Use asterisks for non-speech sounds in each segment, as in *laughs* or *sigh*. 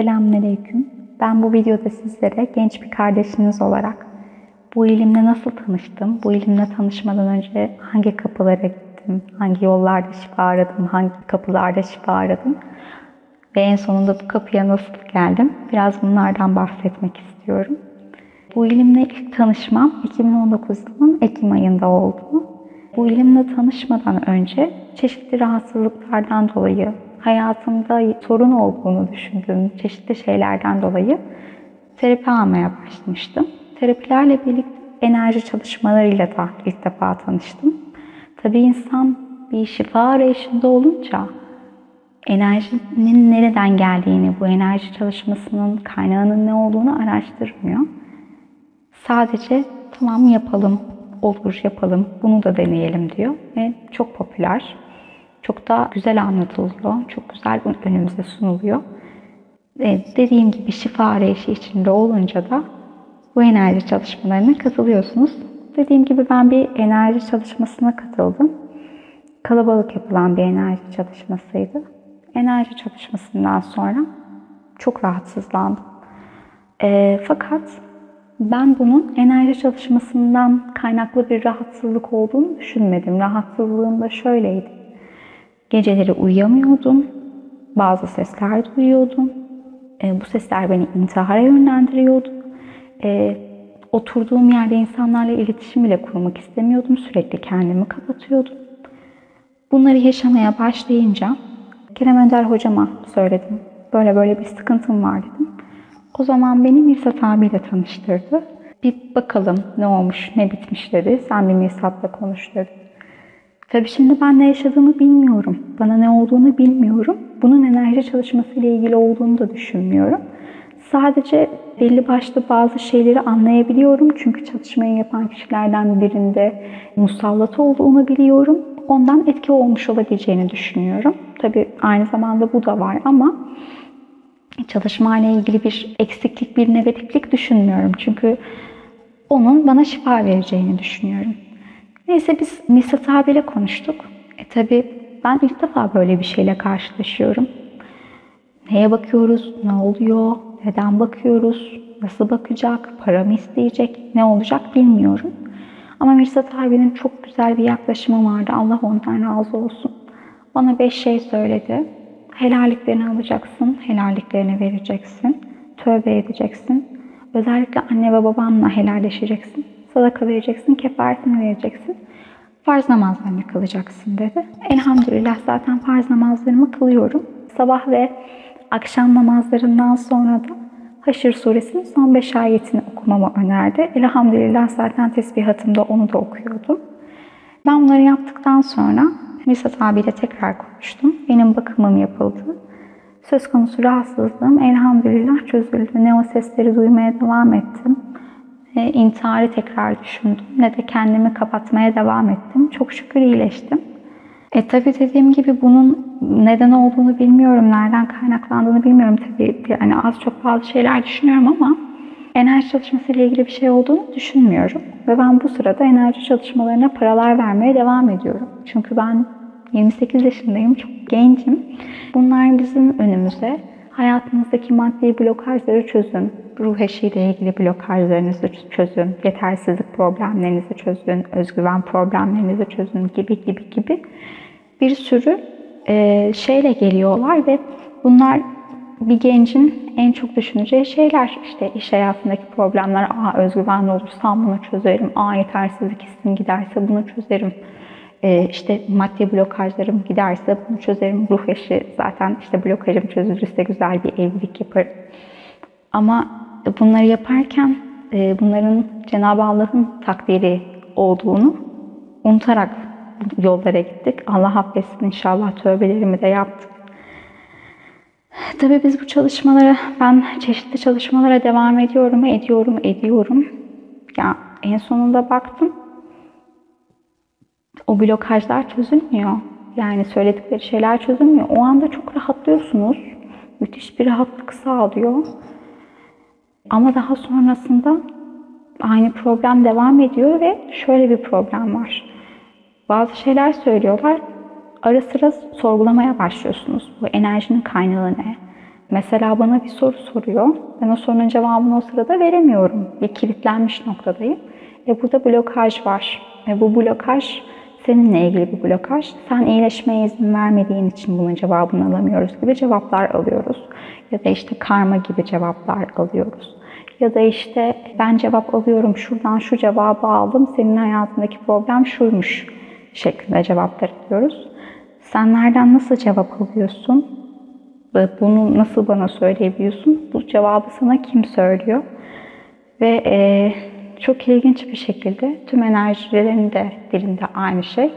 Selamünaleyküm. Ben bu videoda sizlere genç bir kardeşiniz olarak bu ilimle nasıl tanıştım, bu ilimle tanışmadan önce hangi kapılara gittim, hangi yollarda şifa aradım, hangi kapılarda şifa aradım ve en sonunda bu kapıya nasıl geldim, biraz bunlardan bahsetmek istiyorum. Bu ilimle ilk tanışmam 2019 yılının Ekim ayında oldu. Bu ilimle tanışmadan önce çeşitli rahatsızlıklardan dolayı, hayatımda sorun olduğunu düşündüğüm çeşitli şeylerden dolayı terapi almaya başlamıştım. Terapilerle birlikte enerji çalışmalarıyla da ilk defa tanıştım. Tabii insan bir şifa arayışında olunca enerjinin nereden geldiğini, bu enerji çalışmasının kaynağının ne olduğunu araştırmıyor. Sadece tamam yapalım, olur yapalım, bunu da deneyelim diyor ve çok popüler. Çok da güzel anlatılıyor, çok güzel önümüze sunuluyor. Ve dediğim gibi şifa arayışı içinde olunca da bu enerji çalışmalarına katılıyorsunuz. Dediğim gibi ben bir enerji çalışmasına katıldım. Kalabalık yapılan bir enerji çalışmasıydı. Enerji çalışmasından sonra çok rahatsızlandım. E, fakat ben bunun enerji çalışmasından kaynaklı bir rahatsızlık olduğunu düşünmedim. Rahatsızlığım da şöyleydi. Geceleri uyuyamıyordum. Bazı sesler duyuyordum. E, bu sesler beni intihara yönlendiriyordu. E, oturduğum yerde insanlarla iletişim bile kurmak istemiyordum. Sürekli kendimi kapatıyordum. Bunları yaşamaya başlayınca Kerem Önder hocama söyledim. Böyle böyle bir sıkıntım var dedim. O zaman beni Mirsat abiyle tanıştırdı. Bir bakalım ne olmuş, ne bitmiş dedi. Sen bir Mirsat'la konuş dedi. Tabii şimdi ben ne yaşadığımı bilmiyorum. Bana ne olduğunu bilmiyorum. Bunun enerji çalışması ile ilgili olduğunu da düşünmüyorum. Sadece belli başlı bazı şeyleri anlayabiliyorum. Çünkü çalışmayı yapan kişilerden birinde musallat olduğunu biliyorum. Ondan etki olmuş olabileceğini düşünüyorum. Tabii aynı zamanda bu da var ama çalışma ile ilgili bir eksiklik, bir negatiflik düşünmüyorum. Çünkü onun bana şifa vereceğini düşünüyorum. Neyse biz Misat abiyle konuştuk. E tabi ben ilk defa böyle bir şeyle karşılaşıyorum. Neye bakıyoruz, ne oluyor, neden bakıyoruz, nasıl bakacak, para mı isteyecek, ne olacak bilmiyorum. Ama Mirsat abinin çok güzel bir yaklaşımı vardı. Allah ondan razı olsun. Bana beş şey söyledi. Helalliklerini alacaksın, helalliklerini vereceksin, tövbe edeceksin. Özellikle anne ve babanla helalleşeceksin. Sadaka vereceksin, kefaretini vereceksin. Farz namazlarını kılacaksın dedi. Elhamdülillah zaten farz namazlarımı kılıyorum. Sabah ve akşam namazlarından sonra da Haşr suresinin son beş ayetini okumamı önerdi. Elhamdülillah zaten tesbihatımda onu da okuyordum. Ben bunları yaptıktan sonra Misat abiyle tekrar konuştum. Benim bakımım yapıldı. Söz konusu rahatsızlığım elhamdülillah çözüldü. Ne o sesleri duymaya devam ettim. Ne intiharı tekrar düşündüm. Ne de kendimi kapatmaya devam ettim. Çok şükür iyileştim. E tabii dediğim gibi bunun neden olduğunu bilmiyorum, nereden kaynaklandığını bilmiyorum tabii. Yani az çok bazı şeyler düşünüyorum ama enerji çalışması ile ilgili bir şey olduğunu düşünmüyorum. Ve ben bu sırada enerji çalışmalarına paralar vermeye devam ediyorum. Çünkü ben 28 yaşındayım, çok gencim. Bunlar bizim önümüze hayatınızdaki maddi blokajları çözün, ruh eşiyle ilgili blokajlarınızı çözün, yetersizlik problemlerinizi çözün, özgüven problemlerinizi çözün gibi gibi gibi bir sürü e, şeyle geliyorlar ve bunlar bir gencin en çok düşüneceği şeyler. İşte iş hayatındaki problemler, aa özgüvenli olursam bunu çözerim, aa yetersizlik hissim giderse bunu çözerim. Ee, işte maddi blokajlarım giderse bunu çözerim. Ruh eşi zaten işte blokajım çözülürse güzel bir evlilik yaparım. Ama bunları yaparken e, bunların Cenab-ı Allah'ın takdiri olduğunu unutarak yollara gittik. Allah affetsin inşallah tövbelerimi de yaptık. Tabii biz bu çalışmalara, ben çeşitli çalışmalara devam ediyorum, ediyorum, ediyorum. Ya en sonunda baktım, o blokajlar çözülmüyor. Yani söyledikleri şeyler çözülmüyor. O anda çok rahatlıyorsunuz. Müthiş bir rahatlık sağlıyor. Ama daha sonrasında aynı problem devam ediyor ve şöyle bir problem var. Bazı şeyler söylüyorlar. Ara sıra sorgulamaya başlıyorsunuz. Bu enerjinin kaynağı ne? Mesela bana bir soru soruyor. Ben o sorunun cevabını o sırada veremiyorum. Bir kilitlenmiş noktadayım. E burada blokaj var. E bu blokaj seninle ilgili bir blokaj. Sen iyileşmeye izin vermediğin için bunun cevabını alamıyoruz gibi cevaplar alıyoruz. Ya da işte karma gibi cevaplar alıyoruz. Ya da işte ben cevap alıyorum şuradan şu cevabı aldım senin hayatındaki problem şuymuş şeklinde cevaplar alıyoruz. Sen nereden nasıl cevap alıyorsun? Ve bunu nasıl bana söyleyebiliyorsun? Bu cevabı sana kim söylüyor? Ve e, çok ilginç bir şekilde tüm enerjilerin de dilinde aynı şey.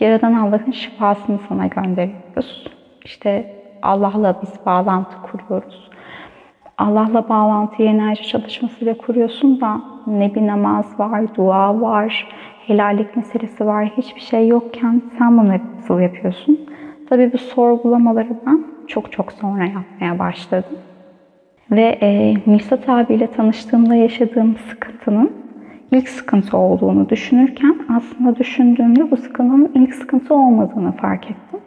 Yaradan Allah'ın şifasını sana gönderiyoruz. İşte Allah'la biz bağlantı kuruyoruz. Allah'la bağlantıyı enerji çalışmasıyla kuruyorsun da ne bir namaz var, dua var, helallik meselesi var, hiçbir şey yokken sen bunu nasıl yapıyorsun? Tabii bu sorgulamaları ben çok çok sonra yapmaya başladım. Ve e, Mirsat abiyle tanıştığımda yaşadığım sıkıntının ilk sıkıntı olduğunu düşünürken aslında düşündüğümde bu sıkıntının ilk sıkıntı olmadığını fark ettim.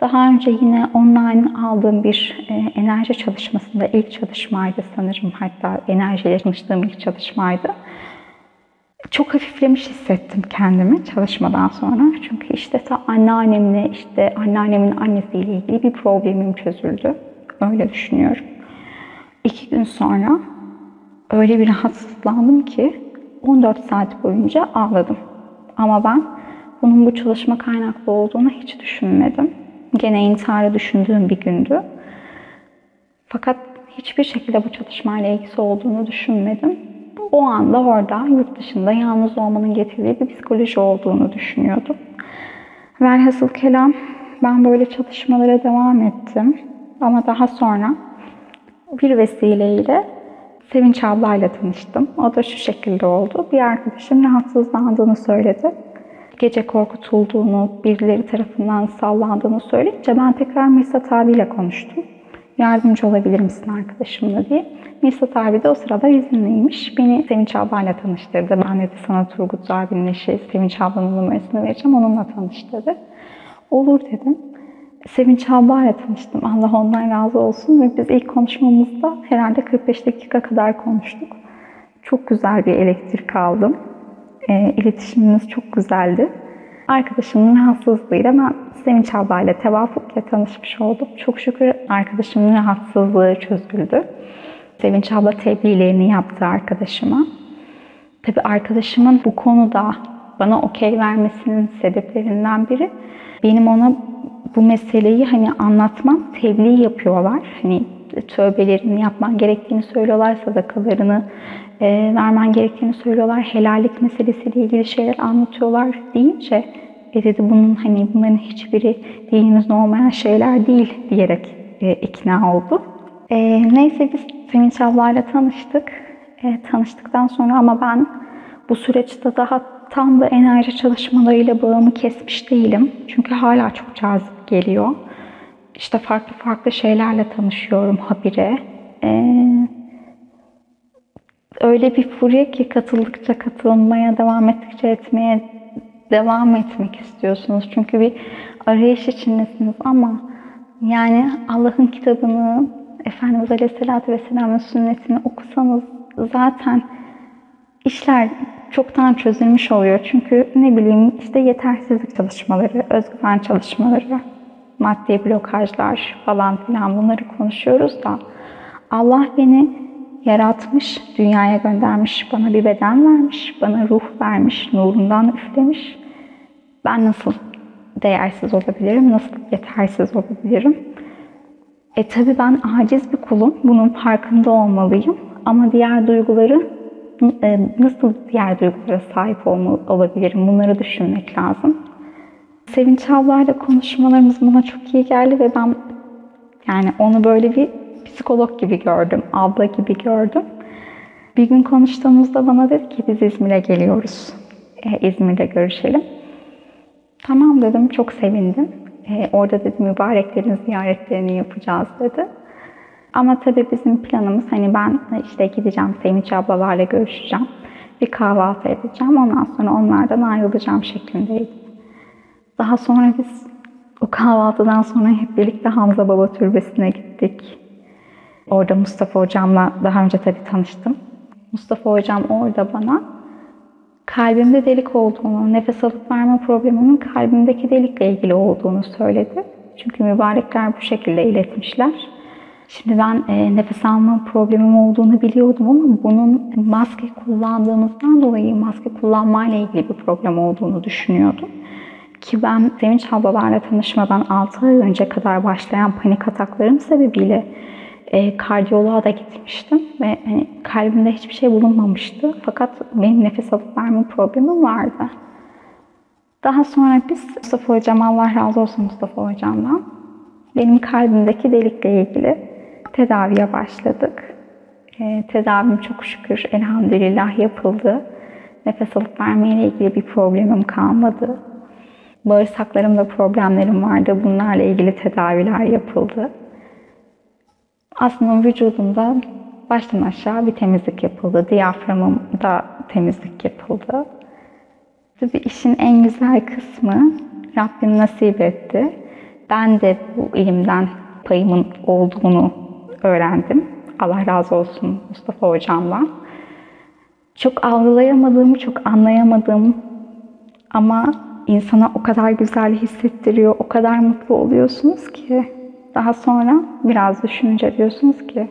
Daha önce yine online aldığım bir e, enerji çalışmasında ilk çalışmaydı sanırım hatta enerjiyle tanıştığım ilk çalışmaydı. Çok hafiflemiş hissettim kendimi çalışmadan sonra. Çünkü işte ta anneannemle işte anneannemin annesiyle ilgili bir problemim çözüldü. Öyle düşünüyorum. İki gün sonra öyle bir rahatsızlandım ki 14 saat boyunca ağladım. Ama ben bunun bu çalışma kaynaklı olduğunu hiç düşünmedim. Gene intiharı düşündüğüm bir gündü. Fakat hiçbir şekilde bu çalışmayla ilgisi olduğunu düşünmedim. O anda orada yurt dışında yalnız olmanın getirdiği bir psikoloji olduğunu düşünüyordum. Velhasıl kelam ben böyle çalışmalara devam ettim. Ama daha sonra bir vesileyle Sevinç ablayla tanıştım. O da şu şekilde oldu. Bir arkadaşım rahatsızlandığını söyledi. Gece korkutulduğunu, birileri tarafından sallandığını söyleyince ben tekrar Mirsat abiyle konuştum. Yardımcı olabilir misin arkadaşımla diye. Mirsat abi de o sırada izinliymiş. Beni Sevinç ablayla tanıştırdı. Ben dedi sana Turgut abinin eşi Sevinç ablanın numarasını vereceğim. Onunla tanıştırdı. Olur dedim. Sevinç ablayla tanıştım. Allah ondan razı olsun. Ve biz ilk konuşmamızda herhalde 45 dakika kadar konuştuk. Çok güzel bir elektrik aldım. E, iletişimimiz çok güzeldi. Arkadaşımın rahatsızlığıyla ben Sevinç ablayla tevafukla tanışmış oldum. Çok şükür arkadaşımın rahatsızlığı çözüldü. Sevinç abla tebliğlerini yaptı arkadaşıma. Tabii arkadaşımın bu konuda bana okey vermesinin sebeplerinden biri benim ona bu meseleyi hani anlatmam, tebliğ yapıyorlar. Hani tövbelerini yapman gerektiğini söylüyorlar, sadakalarını e, vermen gerektiğini söylüyorlar, helallik meselesiyle ilgili şeyler anlatıyorlar deyince e dedi bunun hani bunların hiçbiri dinimizde olmayan şeyler değil diyerek e, ikna oldu. E, neyse biz Sevinç ablayla tanıştık. E, tanıştıktan sonra ama ben bu süreçte daha tam da enerji çalışmalarıyla bağımı kesmiş değilim. Çünkü hala çok cazip geliyor. İşte farklı farklı şeylerle tanışıyorum habire. Ee, öyle bir furya ki katıldıkça katılmaya, devam ettikçe etmeye devam etmek istiyorsunuz. Çünkü bir arayış içindesiniz ama yani Allah'ın kitabını, Efendimiz Aleyhisselatü Vesselam'ın sünnetini okusanız zaten işler çoktan çözülmüş oluyor. Çünkü ne bileyim işte yetersizlik çalışmaları, özgüven çalışmaları, maddi blokajlar falan filan bunları konuşuyoruz da Allah beni yaratmış, dünyaya göndermiş, bana bir beden vermiş, bana ruh vermiş, nurundan üflemiş. Ben nasıl değersiz olabilirim, nasıl yetersiz olabilirim? E tabi ben aciz bir kulum, bunun farkında olmalıyım. Ama diğer duyguları e, nasıl diğer duygulara sahip olabilirim bunları düşünmek lazım. Sevinç ablayla konuşmalarımız bana çok iyi geldi ve ben yani onu böyle bir psikolog gibi gördüm, abla gibi gördüm. Bir gün konuştuğumuzda bana dedi ki biz İzmir'e geliyoruz. Ee, İzmir'de görüşelim. Tamam dedim, çok sevindim. Ee, orada dedi mübareklerin ziyaretlerini yapacağız dedi. Ama tabii bizim planımız hani ben işte gideceğim Sevinç ablalarla görüşeceğim. Bir kahvaltı edeceğim. Ondan sonra onlardan ayrılacağım şeklindeydi. Daha sonra biz o kahvaltıdan sonra hep birlikte Hamza Baba Türbesi'ne gittik. Orada Mustafa hocamla daha önce tabii tanıştım. Mustafa hocam orada bana kalbimde delik olduğunu, nefes alıp verme problemimin kalbimdeki delikle ilgili olduğunu söyledi. Çünkü mübarekler bu şekilde iletmişler. Şimdi ben e, nefes alma problemim olduğunu biliyordum ama bunun maske kullandığımızdan dolayı maske kullanmayla ilgili bir problem olduğunu düşünüyordum. Ki ben Sevinç ablalarla tanışmadan 6 ay önce kadar başlayan panik ataklarım sebebiyle e, kardiyoloğa da gitmiştim ve hani, kalbimde hiçbir şey bulunmamıştı. Fakat benim nefes alıp verme problemim vardı. Daha sonra biz Mustafa Hocam, Allah razı olsun Mustafa Hocam'dan, benim kalbimdeki delikle ilgili tedaviye başladık. E, tedavim çok şükür elhamdülillah yapıldı. Nefes alıp vermeyle ilgili bir problemim kalmadı. Bağırsaklarımda problemlerim vardı. Bunlarla ilgili tedaviler yapıldı. Aslında vücudumda baştan aşağı bir temizlik yapıldı. Diyaframımda temizlik yapıldı. Tabii işin en güzel kısmı Rabbim nasip etti. Ben de bu ilimden payımın olduğunu öğrendim. Allah razı olsun Mustafa hocamla. Çok algılayamadığım, çok anlayamadığım ama insana o kadar güzel hissettiriyor, o kadar mutlu oluyorsunuz ki daha sonra biraz düşününce diyorsunuz ki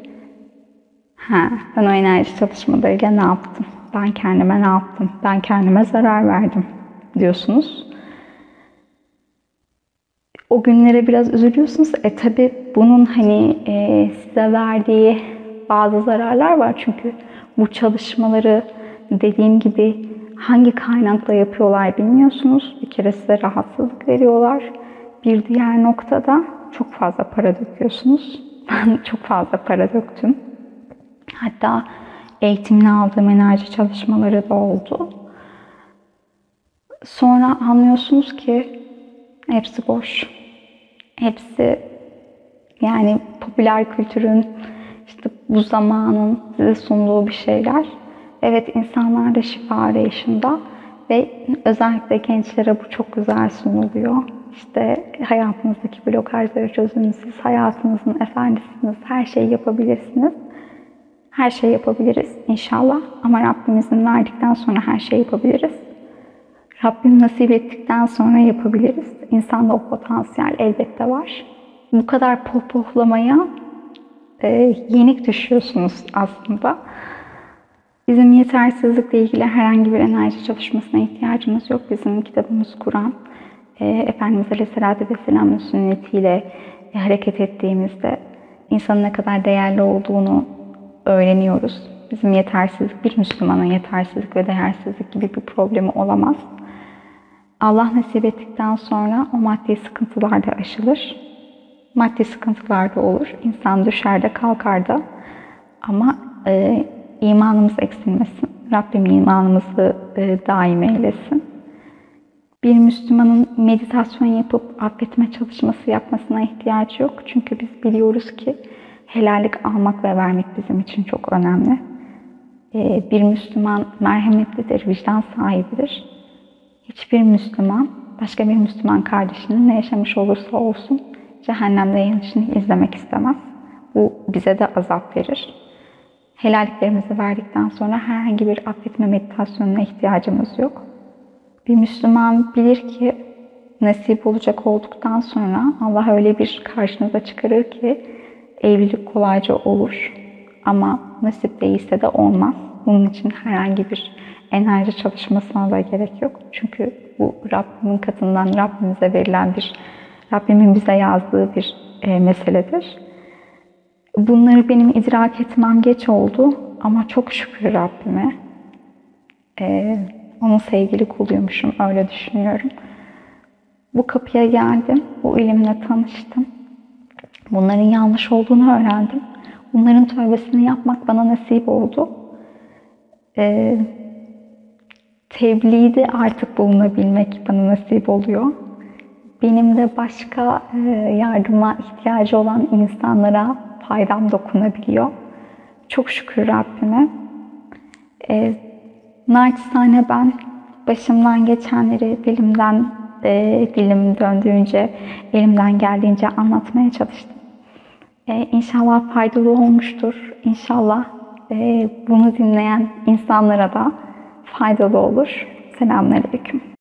ha ben o enerji çalışmalarıyla ne yaptım? Ben kendime ne yaptım? Ben kendime zarar verdim diyorsunuz. O günlere biraz üzülüyorsunuz. E tabi bunun hani e, size verdiği bazı zararlar var. Çünkü bu çalışmaları dediğim gibi hangi kaynakla yapıyorlar bilmiyorsunuz. Bir kere size rahatsızlık veriyorlar. Bir diğer noktada çok fazla para döküyorsunuz. *laughs* Ben çok fazla para döktüm. Hatta eğitimini aldığım enerji çalışmaları da oldu. Sonra anlıyorsunuz ki hepsi boş. Hepsi yani popüler kültürün işte bu zamanın size sunduğu bir şeyler. Evet insanlar da şifa arayışında ve özellikle gençlere bu çok güzel sunuluyor. İşte hayatınızdaki blokajları çözün, siz hayatınızın efendisiniz, her şeyi yapabilirsiniz. Her şeyi yapabiliriz inşallah ama Rabbimizin verdikten sonra her şeyi yapabiliriz. Rabbim nasip ettikten sonra yapabiliriz. İnsanda o potansiyel elbette var. Bu kadar pohpohlamaya e, yenik düşüyorsunuz aslında. Bizim yetersizlikle ilgili herhangi bir enerji çalışmasına ihtiyacımız yok. Bizim kitabımız Kur'an. E, Efendimiz Aleyhisselatü Vesselam'ın sünnetiyle e, hareket ettiğimizde insanın ne kadar değerli olduğunu öğreniyoruz. Bizim yetersizlik, bir Müslümanın yetersizlik ve değersizlik gibi bir problemi olamaz. Allah nasip ettikten sonra o maddi sıkıntılar da aşılır. Maddi sıkıntılar da olur. İnsan düşer de kalkar da. Ama e, imanımız eksilmesin. Rabbim imanımızı e, daim eylesin. Bir Müslümanın meditasyon yapıp affetme çalışması yapmasına ihtiyacı yok. Çünkü biz biliyoruz ki helallik almak ve vermek bizim için çok önemli. E, bir Müslüman merhametlidir, vicdan sahibidir. Hiçbir Müslüman başka bir Müslüman kardeşinin ne yaşamış olursa olsun cehennemde yanışını izlemek istemez. Bu bize de azap verir. Helalliklerimizi verdikten sonra herhangi bir affetme meditasyonuna ihtiyacımız yok. Bir Müslüman bilir ki nasip olacak olduktan sonra Allah öyle bir karşınıza çıkarır ki evlilik kolayca olur. Ama nasip değilse de olmaz. Bunun için herhangi bir enerji çalışmasına da gerek yok. Çünkü bu Rabbimin katından Rabbimize verilen bir, Rabbimin bize yazdığı bir e, meseledir. Bunları benim idrak etmem geç oldu ama çok şükür Rabbime. E, onun sevgili kuluymuşum, öyle düşünüyorum. Bu kapıya geldim, bu ilimle tanıştım. Bunların yanlış olduğunu öğrendim. Bunların tövbesini yapmak bana nasip oldu. Ee, tebliğde artık bulunabilmek bana nasip oluyor. Benim de başka e, yardıma ihtiyacı olan insanlara faydam dokunabiliyor. Çok şükür Rabbime. E, naçizane ben başımdan geçenleri dilimden e, dilim döndüğünce, elimden geldiğince anlatmaya çalıştım. E, inşallah faydalı olmuştur. İnşallah e, bunu dinleyen insanlara da faydalı olur. Selamünaleyküm.